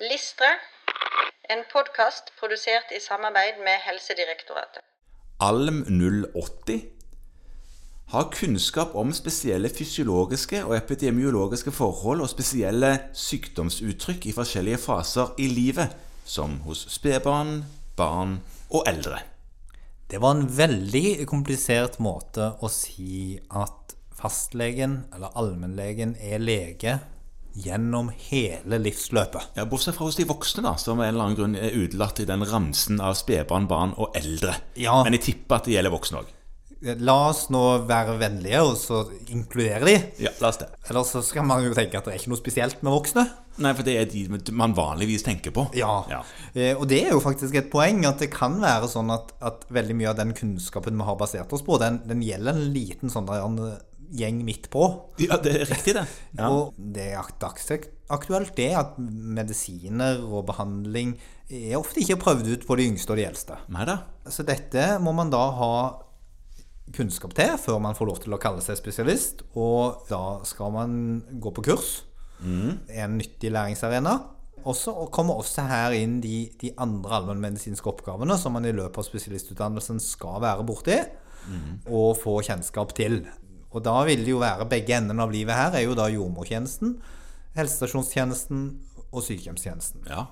Listre, en podkast produsert i samarbeid med Helsedirektoratet. Alm 080 har kunnskap om spesielle fysiologiske og epidemiologiske forhold og spesielle sykdomsuttrykk i forskjellige faser i livet, som hos spedbarn, barn og eldre. Det var en veldig komplisert måte å si at fastlegen eller allmennlegen er lege gjennom hele livsløpet. Ja, Bortsett fra hos de voksne, da, som av en eller annen grunn er utelatt i den ramsen av spedbarn, barn og eldre. Ja. Men jeg tipper at det gjelder voksne òg. La oss nå være vennlige og så inkludere de. Ja, la oss det. Ellers så skal man jo tenke at det er ikke noe spesielt med voksne. Nei, for det er de man vanligvis tenker på. Ja. Ja. Eh, og det er jo faktisk et poeng at det kan være sånn at, at veldig mye av den kunnskapen vi har basert oss på, den, den gjelder en liten sånn gjeng midt på. Ja, det er riktig, det. Ja. Og det er dagsaktuelt det at medisiner og behandling er ofte ikke prøvd ut på de yngste og de eldste. Nei da. Så dette må man da ha kunnskap til før man får lov til å kalle seg spesialist. Og da skal man gå på kurs. En nyttig læringsarena. Og så kommer også her inn de, de andre allmennmedisinske oppgavene som man i løpet av spesialistutdannelsen skal være borti og få kjennskap til. Og da vil det jo være begge endene av livet her, er jo da jordmortjenesten, helsestasjonstjenesten og sykehjemstjenesten. Ja.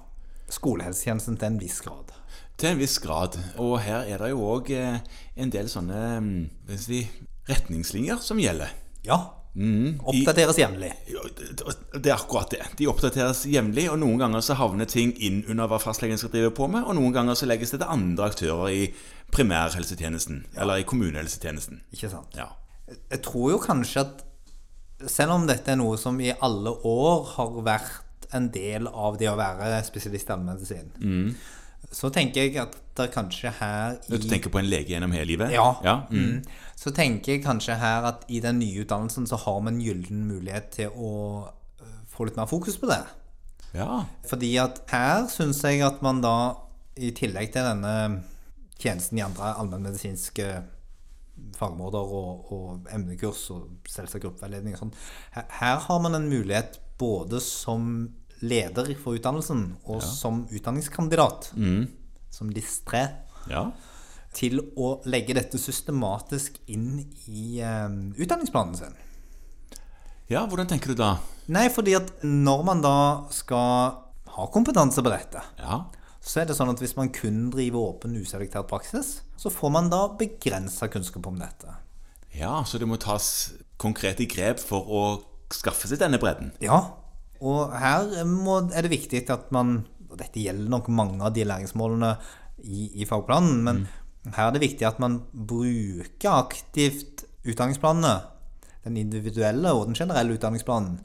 Skolehelsetjenesten til en viss grad. Til en viss grad. Og her er det jo òg en del sånne mm, si, retningslinjer som gjelder. Ja. Mm, Oppdateres jevnlig. Det- er akkurat det. De oppdateres jevnlig, og noen ganger så havner ting inn under hva fastlegen skal drive på med, og noen ganger så legges det til andre aktører i primærhelsetjenesten, eller i kommunehelsetjenesten. Ikke sant? Ja. Jeg tror jo kanskje at selv om dette er noe som i alle år har vært en del av det å være spesialist i allmennmedisin, så tenker jeg at det kanskje her i Du tenker på en lege gjennom hele livet? Ja. ja. Mm. Mm. Så tenker jeg kanskje her at i den nye utdannelsen så har vi en gyllen mulighet til å øh, få litt mer fokus på det. ja. Fordi at her syns jeg at man da, i tillegg til denne tjenesten i andre allmennmedisinske fagområder og, og emnekurs og selvsagt gruppeveiledning og sånn, her, her har man en mulighet både som leder for utdannelsen og som utdanningskandidat, som LIS3, ja. til å legge dette systematisk inn i eh, utdanningsplanen sin. Ja, hvordan tenker du da? Nei, fordi at når man da skal ha kompetanse på dette, Ja. Så er det sånn at hvis man kun driver åpen uselektert praksis, så får man da begrensa kunnskap om dette. ja, så det må tas konkrete grep for å skaffe seg denne bredden. Ja, og her må, er det viktig at man Og dette gjelder nok mange av de læringsmålene i, i fagplanen, men her er det viktig at man bruker aktivt utdanningsplanene, den individuelle og den generelle utdanningsplanen,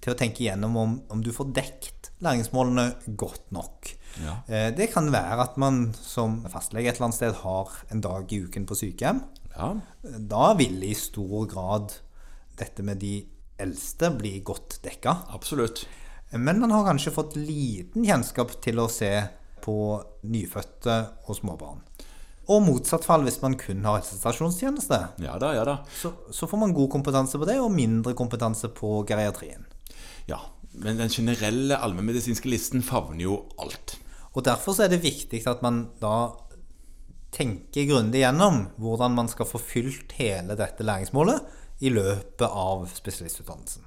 til å tenke igjennom om, om du får dekt læringsmålene godt nok. Ja. Eh, Det kan være at man som fastlege et eller annet sted har en dag i uken på sykehjem. Ja. Da vil i stor grad dette med de eldste bli godt dekka. Absolutt. Men man har kanskje fått liten kjennskap til å se på nyfødte og småbarn. Og motsatt fall hvis man kun har helsestasjonstjeneste. Ja da, ja da. Så, så får man god kompetanse på det, og mindre kompetanse på geriatrien. Ja, Men den generelle allmennmedisinske listen favner jo alt. Og derfor er det viktig at man da tenker grundig gjennom hvordan man skal få fylt hele dette læringsmålet i løpet av spesialistutdannelsen.